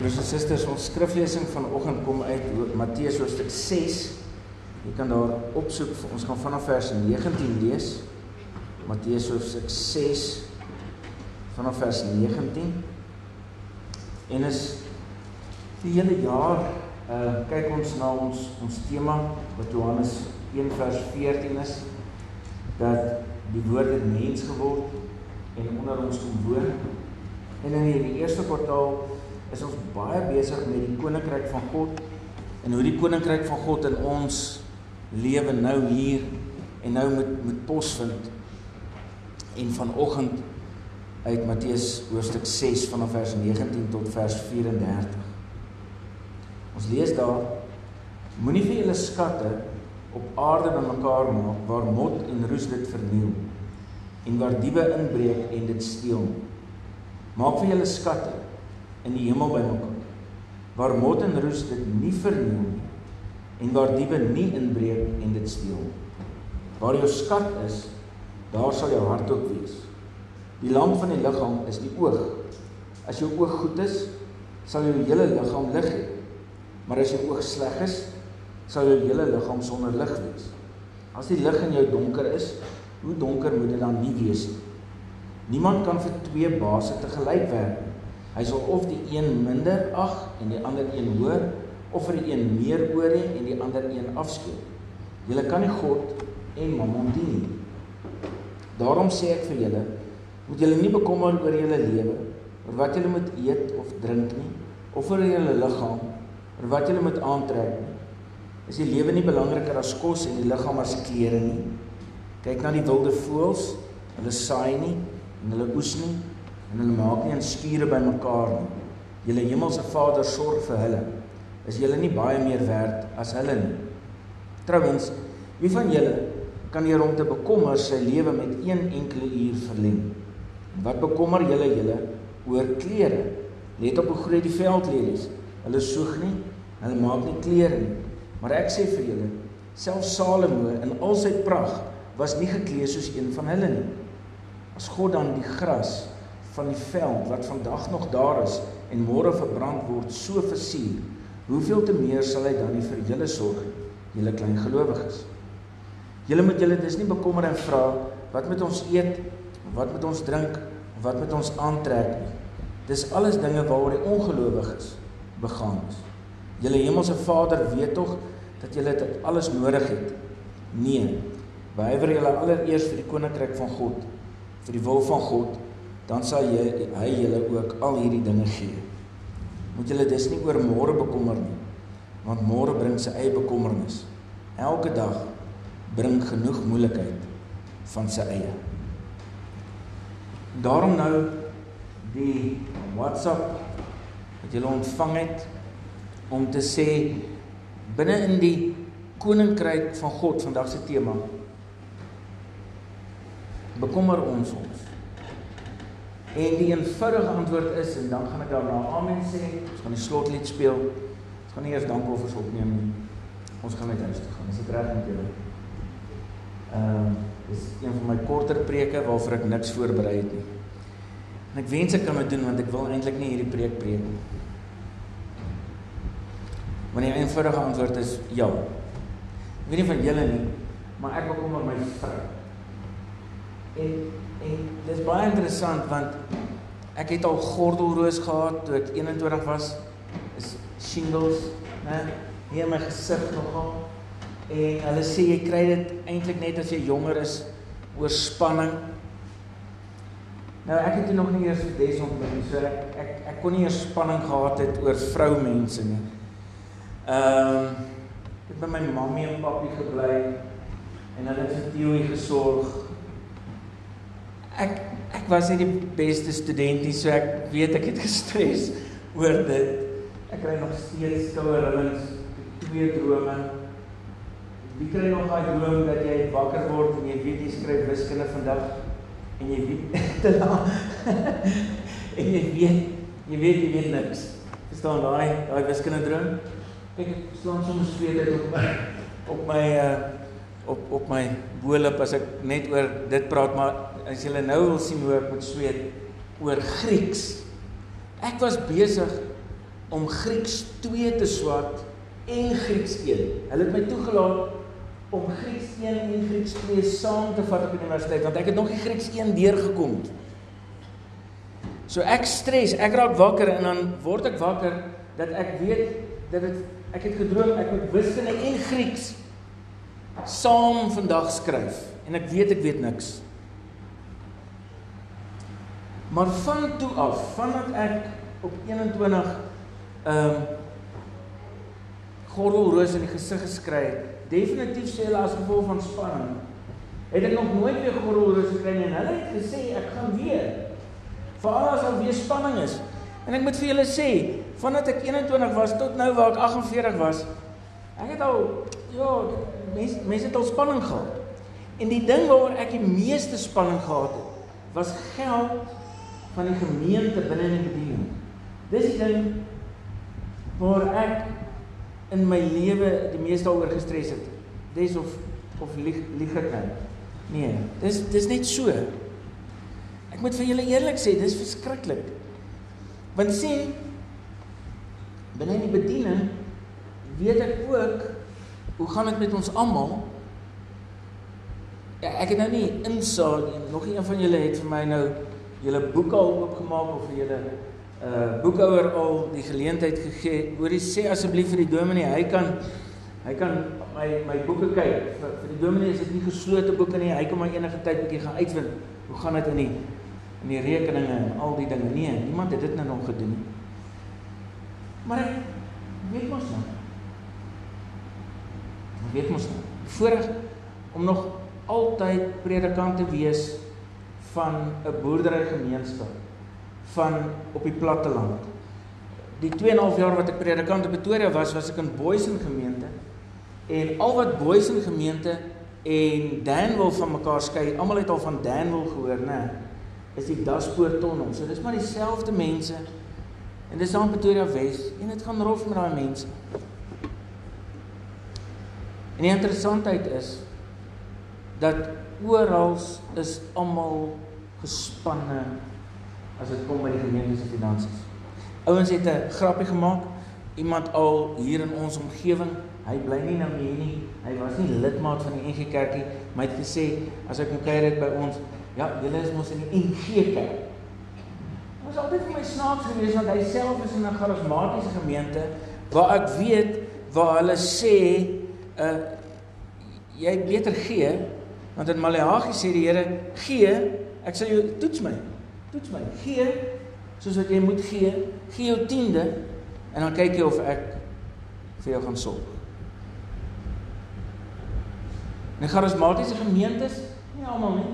Broers en susters, ons skriflesing vanoggend kom uit Matteus hoofstuk 6. Jy kan daar opsoek. Ons gaan vanaf vers 19 lees. Matteus hoofstuk 6 vanaf vers 19. En is die hele jaar uh kyk ons na ons ons tema wat Johannes 1 vers 14 is dat die woord het mens geword en onder ons kom woon. En in hierdie eerste kwartaal is ons baie besig met die koninkryk van God en hoe die koninkryk van God in ons lewe nou hier en nou met met posvind. En vanoggend uit Matteus hoofstuk 6 vanaf vers 19 tot vers 34. Ons lees daar: Moenie vir julle skatte op aarde bymekaar maak waar mot en roes dit verniel en waar diewe inbreek en dit steel. Maak vir julle skatte in die hemel bymekaar waar mot en roes dit nie verniel nie en waar diewe nie inbreek en dit steel waar jou skat is daar sal jou hart ook wees. Die lamp van die liggaam is die oog. As jou oog goed is sal jou hele liggaam lig hê. Maar as jou oog sleg is sal jou hele liggaam sonder lig wees. As die lig in jou donker is hoe donker moet dit dan nie wees nie? Niemand kan vir twee baase te gelyk werk Hy sal of die een minder ag en die ander een hoër of vir die een meer oor hê en die ander een afskeid. Julle kan nie God en Mammon dien nie. Daarom sê ek vir julle, moet julle nie bekommer oor julle lewe, oor wat julle moet eet of drink nie, of oor julle liggaam, oor wat julle moet aantrek nie. Is die lewe nie belangriker as kos en die liggaam as klere nie? Kyk na die wilde voëls, hulle saai nie en hulle oes nie en hulle maak nie 'n skure bymekaar nie. Julle hemelse Vader sorg vir hulle. Is julle nie baie meer werd as hulle nie? Trouwens, wie van julle kan hier om te bekommer sy lewe met een enkele uur verleng? Wat bekommer julle julle oor klere? Let op hoe groot die veldlelies. Hulle soeg nie, hulle maak nie klere nie. Maar ek sê vir julle, self Salomo in al sy pragt was nie geklee soos een van hulle nie. As God dan die gras van die veld wat vandag nog daar is en môre verbrand word so versier, hoeveel te meer sal hy dan vir julle sorg, julle klein gelowiges. Julle moet julle dis nie bekommer en vra wat moet ons eet, wat moet ons drink, wat moet ons aantrek nie. Dis alles dinge waaroor die ongelowiges begaan is. Julle hemelse Vader weet tog dat julle dit alles nodig het. Nee, wywer julle allereers vir die koninkryk van God, vir die wil van God dan sal jy hy julle ook al hierdie dinge gee. Moet julle dus nie oor môre bekommer nie, want môre bring sy eie bekommernis. Elke dag bring genoeg moeilikheid van sy eie. Daarom nou die WhatsApp wat julle ontvang het om te sê binne in die koninkryk van God vandag se tema bekommer ons ons En die eenvoudige antwoord is en dan gaan ek daarna amen sê. Ons gaan die slotlied speel. Ons gaan nie eers dankoffers opneem nie. Ons gaan net huis toe gaan. Is dit reg met julle? Ehm uh, dis een van my korter preke waarvoor ek niks voorberei het nie. En ek wens ek kan dit doen want ek wil eintlik nie hierdie preek preek nie. Maar die eenvoudige antwoord is ja. Ek weet nie van julle nie, maar ek bekommer my vrou. En En dit is baie interessant want ek het al gordelroos gehad toe ek 21 was. Is shingles, né? Hier my gesig nogal. En hulle sê jy kry dit eintlik net as jy jonger is oor spanning. Nou ek het nog nie eers des ontmoet nie. So ek ek ek kon nie eers spanning gehad het oor vroumense nie. Ehm um, ek het by my mammie en pappie gebly en hulle het vir Theo gesorg ek ek was nie die beste student nie, so ek weet ek het gestres oor dit. Ek kry nog steeds koue rillings, twee drome. Wie kry nog daai droom dat jy wakker word en jy weet jy skryf wiskunde vandag en jy weet te laat. en jy weet jy weet jy weet niks. Verstaan daai daai wiskunde droom? Kyk, ek staan soms sweet uit op my op my uh op op my boelop as ek net oor dit praat maar as julle nou wil sien hoe ek moet sweet oor Grieks. Ek was besig om Grieks 2 te swat en Grieks 1. Hulle het my toegelaat om Grieks 1 en Grieks 2 saam te vat op universiteit want ek het nog nie Grieks 1 deurgekom nie. So ek stres, ek raak wakker en dan word ek wakker dat ek weet dat dit ek het gedroom ek moet wiskunde en Grieks saam vandag skryf en ek weet ek weet niks. Maar van toe af, vandat ek op 21 ehm um, gordelroos in die gesig geskry het, definitief sê hulle as gevolg van spanning, het ek nog nooit weer gordelroos gekry nie en hulle het gesê ek gaan weer. Veral as daar weer spanning is. En ek moet vir julle sê, vandat ek 21 was tot nou waar ek 48 was, ek het al ja, mense mense het al spanning gehad. En die ding waaroor ek die meeste spanning gehad het, was geld van die gemeente binne in die bediening. Dis die ding waar ek in my lewe die meeste daaroor gestres het. Dis of of lieg lieg ek nou? Nee, dis dis net so. Ek moet vir julle eerlik sê, dis verskriklik. Want sien binne in die bediening weet ek ook hoe gaan dit met ons almal? Ja, ek het nou nie insaag nie. Nog een van julle het vir my nou julle boeke al oopgemaak of vir julle uh boekhouer al die geleentheid gegee. Hoorie sê asseblief vir die dominee, hy kan hy kan my my boeke kyk. Vir, vir die dominee is dit nie geslote boeke nie. Hy kan maar enige tyd bietjie gaan uitvind. Hoe gaan dit in die in die rekeninge en al die dinge? Nee, niemand het dit nou nog gedoen nie. Maar ek weet mos nou. Ek weet mos nou. Voorreg om nog altyd predikant te wees van 'n boerderygemeenskap van op die platte land. Die 2 en 'n half jaar wat ek predikant in Pretoria was, was ek in Boysen gemeente. En al wat Boysen gemeente en Danwil van mekaar skei, almal het al van Danwil gehoor, né? Is die Daspoort tonnel. So dis maar dieselfde mense. En dis dan Pretoria Wes en dit gaan rof met daai mense. En die interessantheid is dat oral is almal gespanne as dit kom by die gemeente se finansies. Ouens het 'n grappie gemaak. Iemand al hier in ons omgewing, hy bly nie nou hier nie. Hy was nie lidmaat van die NG Kerkie, maar het gesê as ek kom kuier dit by ons, ja, julle is mos in die NG Kerk. Dit was altyd vir my snaaks geweest want hy self is in 'n charismatiese gemeente waar ek weet waar hulle sê uh jy beter gee want in Maleagi sê die Here gee ek sal jou toets my toets my. Gee soos wat jy moet gee. Gee jou tiende en dan kyk jy of ek vir jou gaan sorg. In charismatiese gemeentes, nie almal nie,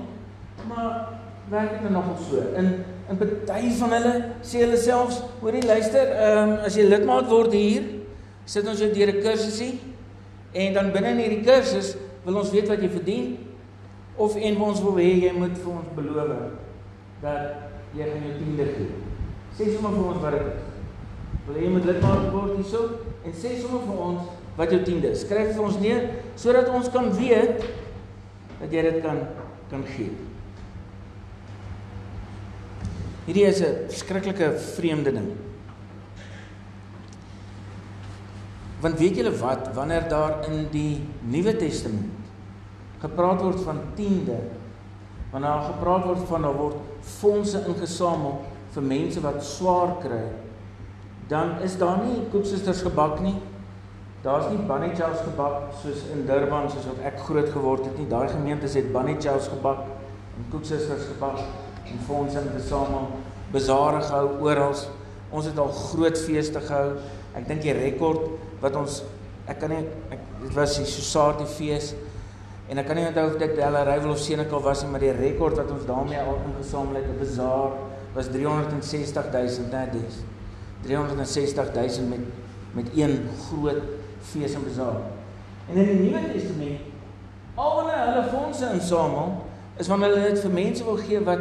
maar werk dit nou nogal so. In in party van hulle sê hulle selfs, hoorie luister, ehm um, as jy lidmaat word hier, sit ons jou deur 'n kursusie en dan binne in hierdie kursus wil ons weet wat jy verdien of en ons wil hê jy moet vir ons beloof dat jy gaan jou tiende gee. Sê sommer vir ons wat dit is. Wil jy met lidmaat word hierso en sê sommer vir ons wat jou tiende is. Skryf vir ons neer sodat ons kan weet dat jy dit kan kan gee. Hierdie is 'n skrikkelike vreemde ding. Want weet julle wat wanneer daar in die Nuwe Testament gepraat word van tiende wanneer daar gepraat word van daar word fondse ingesamel vir mense wat swaar kry, dan is daar nie koeksusters gebak nie. Daar's nie bunny chows gebak soos in Durban soos wat ek groot geword het nie. Daai gemeentes het bunny chows gebak en koeksusters gebak en fondse ingesamel, besare gehou oral. Ons het al groot feeste gehou. Ek dink die rekord wat ons ek kan nie ek dit was die Society fees En ek kan nie onthou of dit Bella Rival of Senekal was nie, maar die rekord wat ons daarmee al ingesamel het, 'n bazaar was 360.000 net dis. 360.000 met met een groot fees en bazaar. En in die Nuwe Testament al wanneer hulle fondse insamel, is wanneer hulle dit vir mense wil gee wat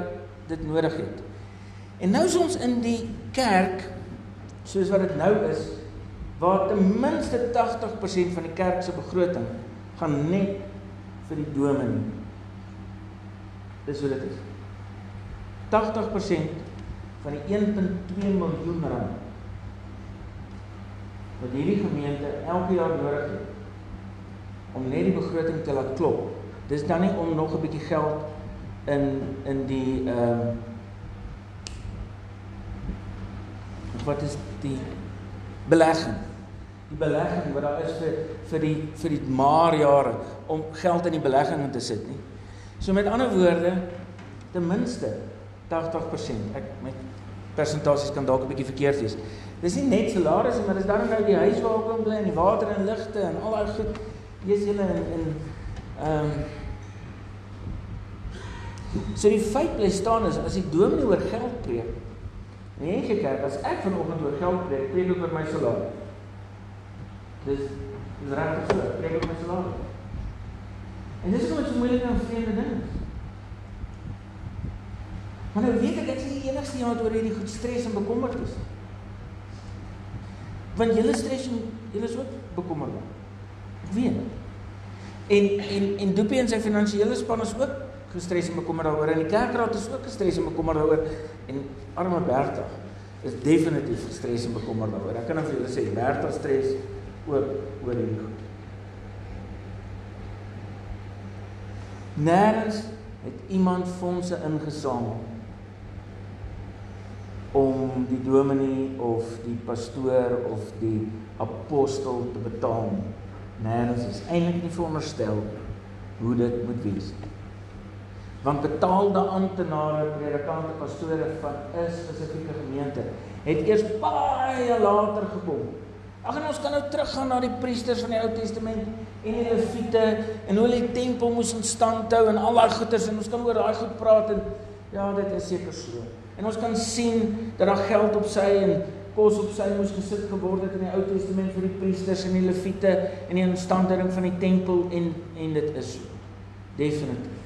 dit nodig het. En nou is ons in die kerk soos wat dit nou is, waar ten minste 80% van die kerk se begroting gaan net vir die dominee. Dis hoe dit is. 80% van die 1.2 miljoen rand wat hierdie gemeente elke jaar nodig het om net die begroting te laat klop. Dis dan nie om nog 'n bietjie geld in in die ehm uh, wat is die belegging? Die belegging wat daar is vir vir die vir die maar jare om geld in die belegging in te sit nie. So met ander woorde ten minste 80%. Ek my persentasies kan dalk 'n bietjie verkeerd wees. Dis nie net salarisse, maar dis dan nou die huis waar ek bly en die water en ligte en al daai goed. Jy's julle in in ehm um, So die feit bly staan is as die dominee oor geld preek. Nee, kyk, as ek vanoggend oor geld preek, preek ek oor my salaris. Dis dis regtig so, preek oor my salaris. En dis kom dit so moeilik aan vreemde dinge. Maar nou weet ek ek is die enigste iemand oor hierdie goed stres en bekommerd is. Want julle stres en julle is ook bekommerd. Ek weet. En en en Doopie en sy finansiële span is ook gestres en bekommerd daaroor en die kerkraad is ook gestres en bekommerd daaroor en arme Bertha is definitief gestres en bekommerd daaroor. Ek kan vir julle sê Bertha stres ook oor hierdie goed. Nêrens het iemand fondse ingesamel om die dominee of die pastoor of die apostel te betaal. Nêrens is eintlik nie veronderstel hoe dit moet wees nie. Want betaalde amptenare, predikante, pastore van 'n spesifieke gemeente het eers baie later gekom. Ag en ons kan nou teruggaan na die priesters van die Ou Testament en die leviete en hoe hulle die tempel moes in stand hou en al daai goeders en ons kan oor daai goed praat en ja, dit is seker so. En ons kan sien dat daar geld op sy en kos op sy moes gesit geword het in die Ou Testament vir die priesters en die leviete en die instandhouding van die tempel en en dit is so. Definitief.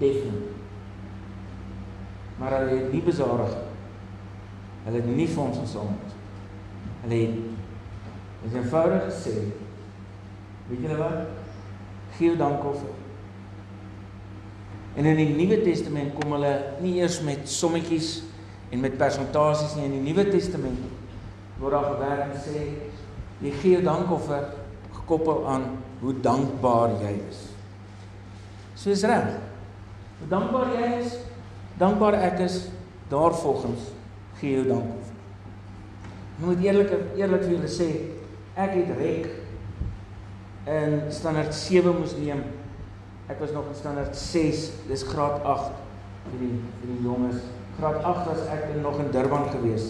Definitief. Maar hulle het nie besadig. Hulle het nie vir ons gesaam nie. Hulle het is eenvoudig gesê, weet julle wat? Gee dankoffer. En in die Nuwe Testament kom hulle nie eers met sommetjies en met persentasies nie in die Nuwe Testament word daar gewerk en sê jy gee dankoffer gekoppel aan hoe dankbaar jy is. So is reg. Hoe dankbaar jy is, dankbaar ek is, daarvolgens gee jy dankoffer. Ek moet eerlik eerlik vir julle sê, ek het rek in standaard 7 moes neem. Ek was nog in standaard 6, dis graad 8 vir die vir die jonges. Graad 8 was ek nog in Durban gewees.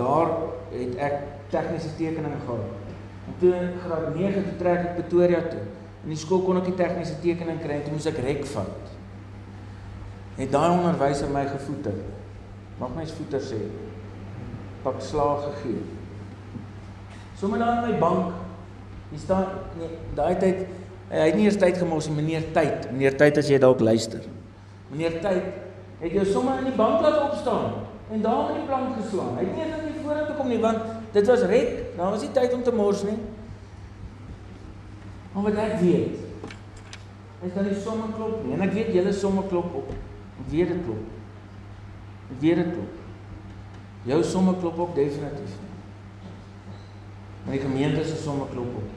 Daar het ek tegniese tekeninge gehad. En toe in graad 9 toe trek ek Pretoria toe. In die skool kon ek die tegniese tekening kry en toe moes ek rek vat. Het daai onderwyser my gevoeter. Mag my se voeter sê pak slaag gegee. Sommige daar in my bank, hier staan nee, daai tyd hy het nie eers tyd gemors nie, meneer tyd. Meneer tyd as jy dalk luister. Meneer tyd het jou sommer in die bank laat opstaan en daar in die plank geslaan. Hy het nie eens net vorentoe kom nie want dit was rek. Daar was nie tyd om te mors nie. Maar wat ek weet is dat die somme klop nie. En ek weet julle somme klop op. Ek weet dit klop. Ek weet dit klop. Jou somme klop op definitief. Maar die gemeente se somme klop op.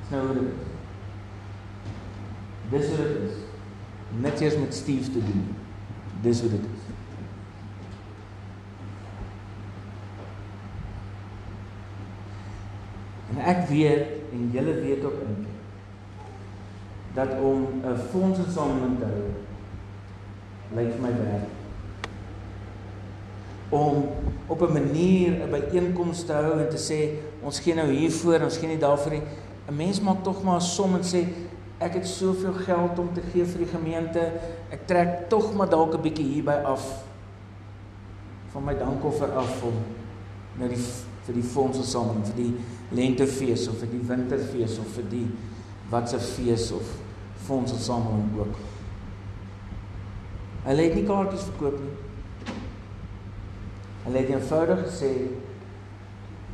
Dis nou hoe dit is. Dis hoe dit is. Net eers met Steve te doen. Dis hoe dit is. En ek weet en julle weet ook in dat om 'n fondsinsameling te hou lyk vir my werk om op 'n manier 'n byeenkoms te hou en te sê ons gee nou hiervoor, ons gee nie daarvoor nie. 'n Mens maak tog maar 'n som en sê ek het soveel geld om te gee vir die gemeente. Ek trek tog maar dalk 'n bietjie hierby af van my dankoffer af om na die vir die fondse saam vir die lentefees of vir die winterfees of vir die watse fees of fondse saam ook. Hulle het nie kaartjies verkoop nie. Hulle het eenvoudig gesê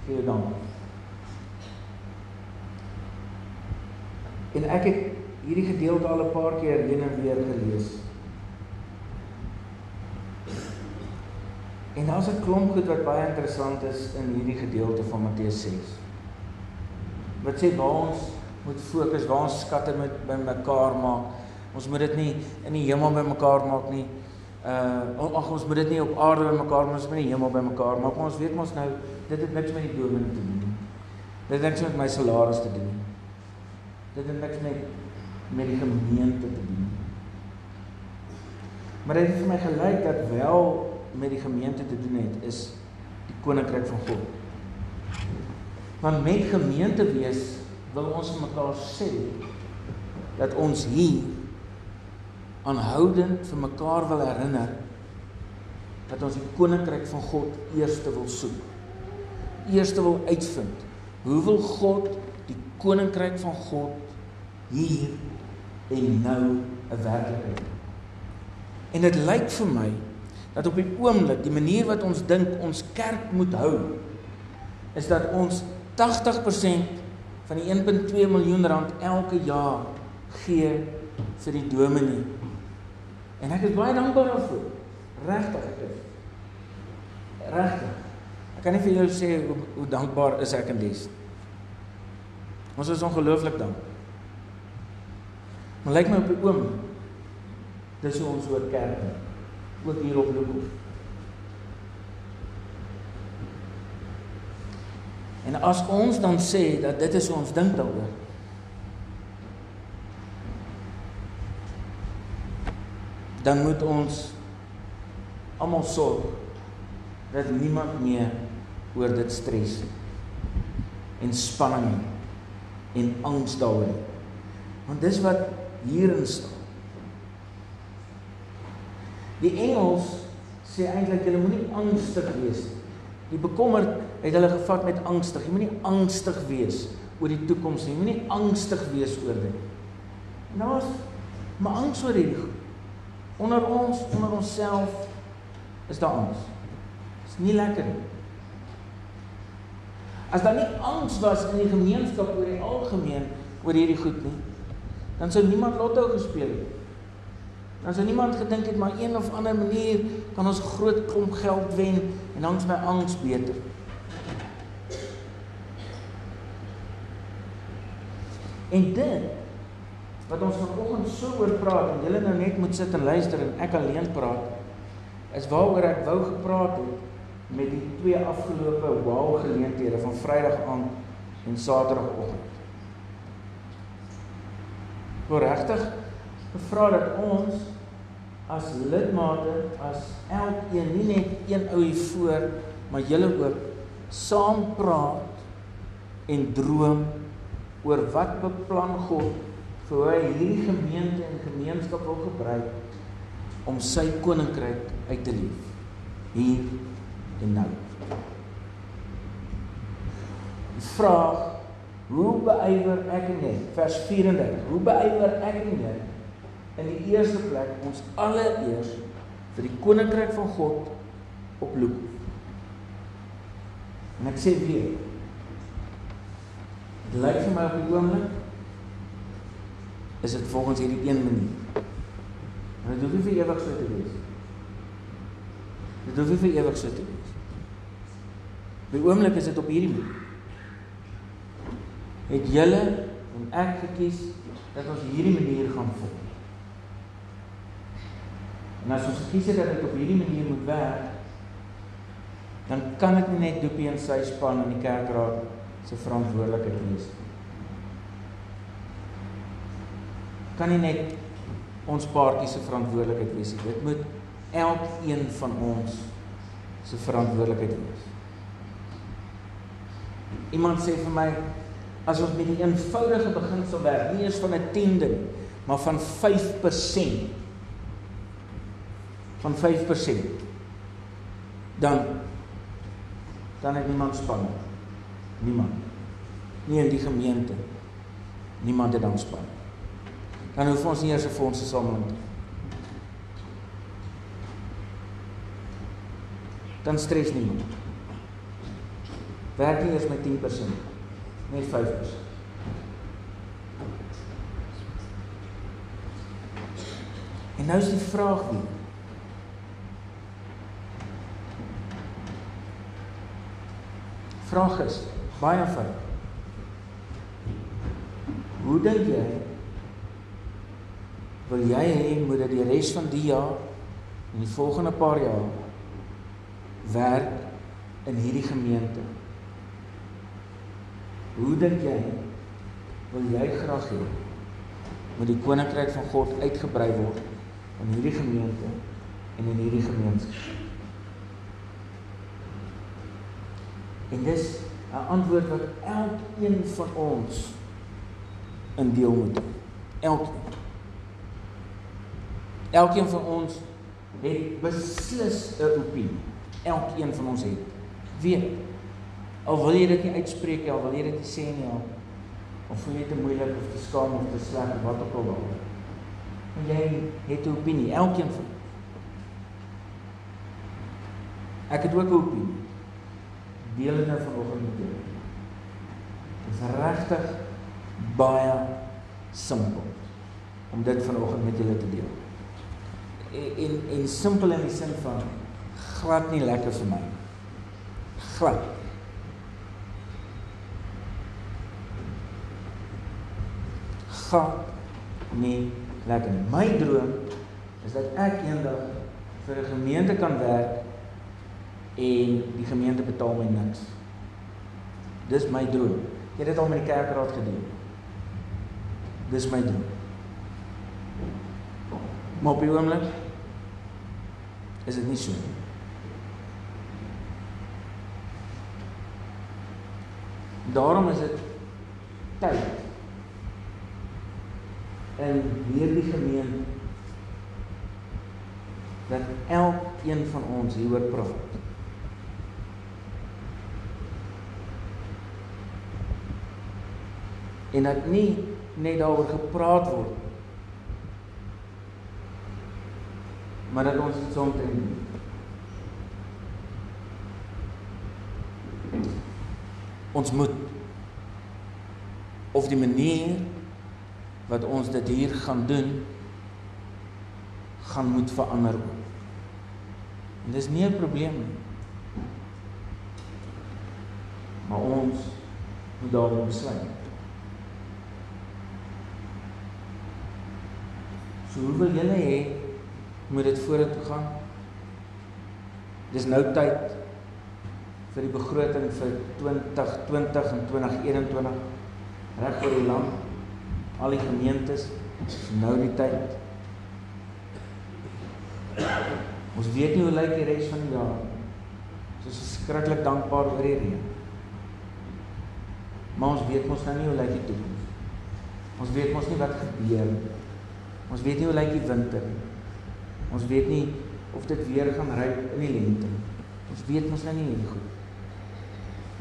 gee dank. En ek het hierdie gedeelte al 'n paar keer heen en weer gelees. En daar's 'n klomp goed wat baie interessant is in hierdie gedeelte van Matteus 6. Wat sê waar ons moet fokus, waar ons skatte moet bymekaar maak. Ons moet dit nie in die hemel bymekaar maak nie. Uh ag ons moet dit nie op aarde bymekaar maak, ons moet in die hemel bymekaar maak. Maar ons weet mos nou dit het niks met die dominee te doen nie. Dit het niks met my salaris te doen nie. Dit het niks met met die gemeente te doen. Maar dit het vir my gelyk dat wel met die gemeente te doen het is die koninkryk van God. Want met gemeente wees wil ons mekaar sê dat ons hier aanhoudend vir mekaar wil herinner dat ons die koninkryk van God eerste wil soek. Eerste wil uitvind. Hoe wil God die koninkryk van God hier en nou 'n werklikheid? En dit lyk vir my dat op die oomblik die manier wat ons dink ons kerk moet hou is dat ons 80% van die 1.2 miljoen rand elke jaar gee vir die dominee. En ek is baie dankbaar daarvoor. Regtig ek is. Regtig. Ek kan nie vir julle sê hoe, hoe dankbaar is ek in dies. Ons is ongelooflik dankbaar. Maar lyk my op die oomblik dis hoe ons oor kerk ook hier op Loko. En as ons dan sê dat dit is hoe ons dink daaroor. Dan moet ons almal sorg dat niemand meer oor dit stres en spanning en angs daaroor nie. Want dis wat hierin staan. Die engels sê eintlik julle moenie angstig wees nie. Die bekommerd het hulle gevat met angstig. Jy moenie angstig wees oor die toekoms nie. Jy moenie angstig wees oor dit. En daar's maar angs oor hierdie goed. Onder ons, onder onsself is daar angs. Dis nie lekker nie. As daar nie angs was in die gemeenskap oor die algemeen oor hierdie goed nie, dan sou niemand lotto gespeel het. Dan sou niemand gedink het maar een of ander manier kan ons groot klomp geld wen en dan is my angs beter. En dit wat ons vanoggend so oor praat en julle nou net moet sit en luister en ek alleen praat is waaroor ek wou gepraat het met die twee afgelope wow geleenthede van Vrydag aand en Saterdagoggend. Voor regtig gevra dat ons as lidmate as elkeen nie net een ou hier voor maar julle ook saam praat en droom oor wat beplan God vir hoe hy hierdie gemeente en gemeenskap wil gebruik om sy koninkryk uit te leef hier en nou. Die vraag hoe beywer ek en jy vers 34 hoe beywer ek en jy in die eerste plek ons allereers vir die koninkryk van God oploop. En ek sê weer. Dit lyk vir my op die oomblik is dit volgens hierdie een manier. En dit hoef nie vir ewig so te wees. Dit hoef nie vir ewig so te wees. Die oomblik is dit op hierdie manier. Het julle en ek gekies dat ons hierdie manier gaan volg. En as ons kies dat dit op hierdie manier moet werk, dan kan dit nie net Doopie en sy span in die kerkraad se verantwoordelikheid wees nie. Kan nie net ons paartjie se verantwoordelikheid wees nie. Dit moet elkeen van ons se verantwoordelikheid wees. Iemand sê vir my as ons met 'n eenvoudige beginsel werk, nie eens van 'n tiende, maar van 5% van 5%. Dan dan het niemand span. Niemand. Nie in die gemeente. Niemand het dan span. Dan hoef ons nie eers 'n fondse samel te Dan stres niemand. Werk nie eers met 10%, net 5%. En nou is die vraag weer vraag is baie eenvoudig. Hoe dink jy wil jy hê moet dit die res van die jaar en die volgende paar jaar werk in hierdie gemeente? Hoe dink jy wil jy graag hê moet die koninkryk van God uitgebrei word in hierdie gemeente en in hierdie gemeenskap? En dis 'n antwoord wat elkeen van ons in deel moet hê. Elkeen. Elkeen van ons het beslis 'n opinie. Elkeen van ons het. Weet. Al wil jy dit nie uitspreek nie, al wil jy dit nie sê nie, al of voel jy te moeilik of te skaam of te sleg of wat ook al wil. Maar jy het 'n opinie, elkeen van ons. Ek het ook 'n opinie. Deel dit nou vanoggend met jou. Dit is regtig baie simpel om dit vanoggend met julle te deel en en simpel in die sin van glad nie lekker vir my. Glad. Glad nie lekker nie. My droom is dat ek eendag vir 'n gemeente kan werk en die gemeente betaal my niks. Dis my droom. Ek het dit al met die kerkraad gedoen. Dis my droom. Maar op die oomblik is dit nie so nie. Daarom is dit tyd in hierdie gemeente dat elkeen van ons hieroor praat. En dat nie net daaroor gepraat word maar dat ons dit soms doen. Ons moet of die manier wat ons dit hier gaan doen gaan moet verander. En dis nie 'n probleem nie. Maar ons moet daaroor besluit. So hoe wil julle hê moet dit vorentoe gaan. Dis nou tyd vir die begroting vir 2020 en 2021 reg oor die land. Al die gemeentes nou die tyd. Ons weet nie hoe lyk die res van die jaar. Ons is skrikkelik dankbaar oor die reën. Maar ons weet mos nou nie hoe lyk die toekoms. Ons weet mos nie wat gebeur nie. Ons weet nie hoe lyk die winter nie. Ons weet nie of dit weer gaan ry in die lente nie. Ons weet mos nou nie hierdie goed.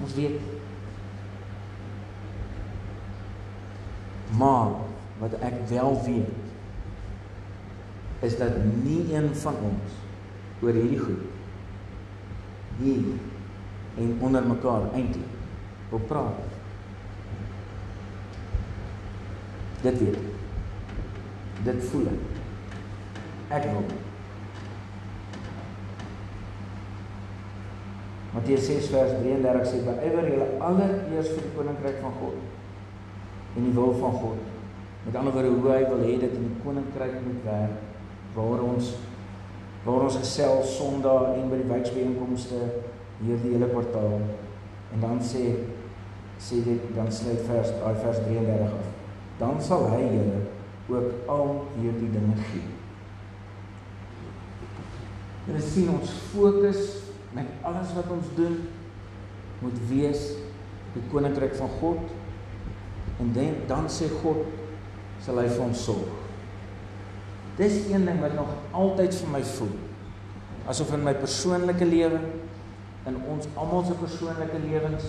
Ons weet Maar wat ek wel weet is dat nie een van ons oor hierdie goed hier en onder mekaar eintlik wil praat. Dit weet. Dit voel ek. Ek wil. Matteus 6 vers 33 sê: "Beywer julle allereers vir die koninkryk van God en die wil van God." Met ander woorde, hoe hy wil hê dit in die koninkryk moet werk, waar ons waar ons gesels Sondag en by die wijkbijeenkomste hier die hele kwartaal. En dan sê sê dit dan sluit vers daai vers 33 af. Dan sal hy julle ook al hierdie dinge gee. Julle sien ons fokus met alles wat ons doen moet wees die koninkryk van God. En dan dan sê God sal hy vir ons sorg. Dis een ding wat nog altyd vir my voel. Asof in my persoonlike lewe in ons almal se persoonlike lewens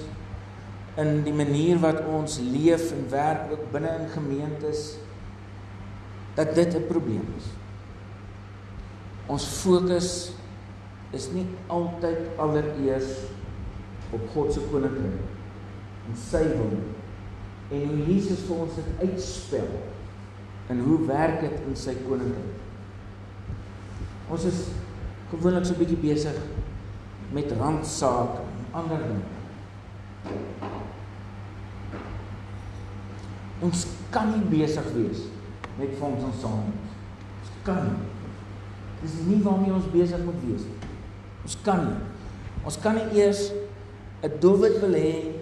in die manier wat ons leef en werk ook binne in gemeentes dat dit 'n probleem is. Ons fokus is nie altyd allereers op God se koninkryk en sy wil en hoe Jesus vir ons dit uitspel en hoe werk dit in sy koninkryk. Ons is gewoonlik so 'n bietjie besig met randsake en ander dinge. Ons kan nie besig wees met fonds ons saam. Ons kan nie. Dis nie waarmee ons besig moet wees nie. Ons kan nie. Ons kan nie eers 'n doelwit wil hê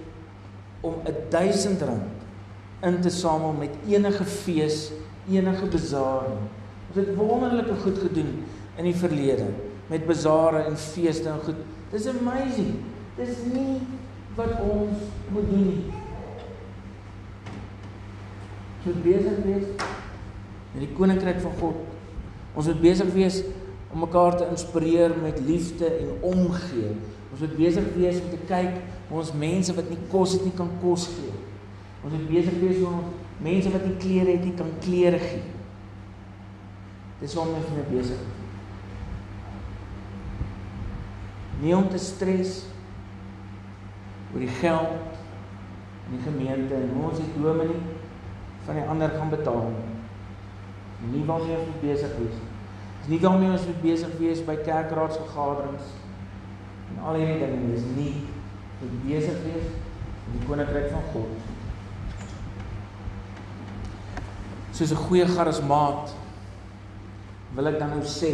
om 1000 rand in te samel met enige fees, enige bazaar. Ons het wonderlike goed gedoen in die verlede met bazare en feeste en goed. Dis amazing. Dis nie wat ons moet doen nie. Ons moet besig wees met die koninkryk van God. Ons moet besig wees om mekaar te inspireer met liefde en omgee. Ons moet besig wees om te kyk hoe ons mense wat nie kos het nie kan kos gee. Ons moet besig wees om mense wat nie klere het nie kan klere gee. Dis waarom ons mee besig is. Nie om te stres oor die geld in die gemeente en hoe ons die dominee van die ander gaan betaal. Nie waarmee ons besig is. Dis nie waarmee ons besig wees by kerkraadsvergaderings en al hierdie dinge dis nie om besig wees in die koninkryk van God. Soos 'n goeie charismaat wil ek dan nou sê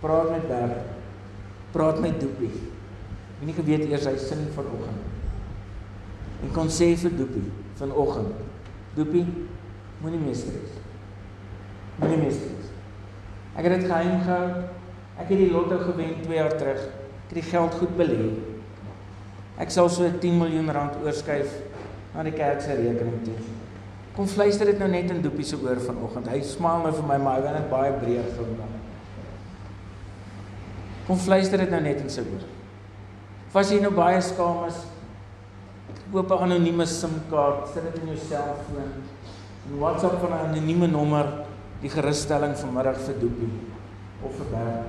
praat met Bert praat met Doopie. Ek nie geweet eers hy sin vanoggend. En kon sê vir Doopie vanoggend. Doopie, moenie meer stres. Moenie meer stres. Ek het dit geheim gehou. Ek het die lotto gewen 2 jaar terug. Ek het die geld goed belê. Ek sal so 10 miljoen rand oorskuif na die kerk se rekening toe. Kom fluister dit nou net in Doopie se oor vanoggend. Hy smaal nou vir my, maar hy wil net baie breër vandag. Kom fluister dit nou net in sy oor. Was jy nou baie skaam is? Koop 'n anonieme SIM-kaart, sit dit in jou selfoon. En WhatsApp van 'n anonieme nommer die gerusstelling vanmiddag vir Doopie of vir Bert.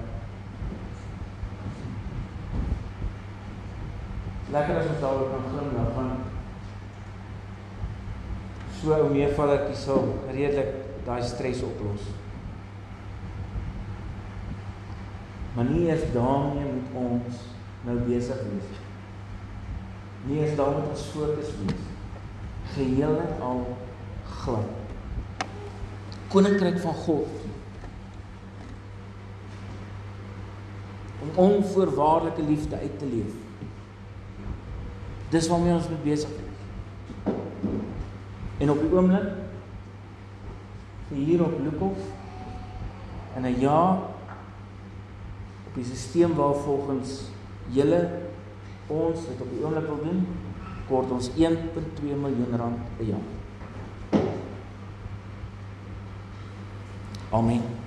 Lekker as ons daaroor kan glimlag want so 'n meevallertjie sal redelik daai stres oplos. Maar nie eers daarmee moet ons nou besig wees. Nie eers daarmee moet ons fokus wees. Geheel en al glad. Koninkryk van God. Om onvoorwaardelike liefde uit te leef. Dis waarmee ons moet besig wees. En op die oomblik hier op Lukhof in 'n jaar op die stelsel waar volgens julle ons dit op die oomblik wil doen, kort ons 1.2 miljoen rand per jaar. Amen.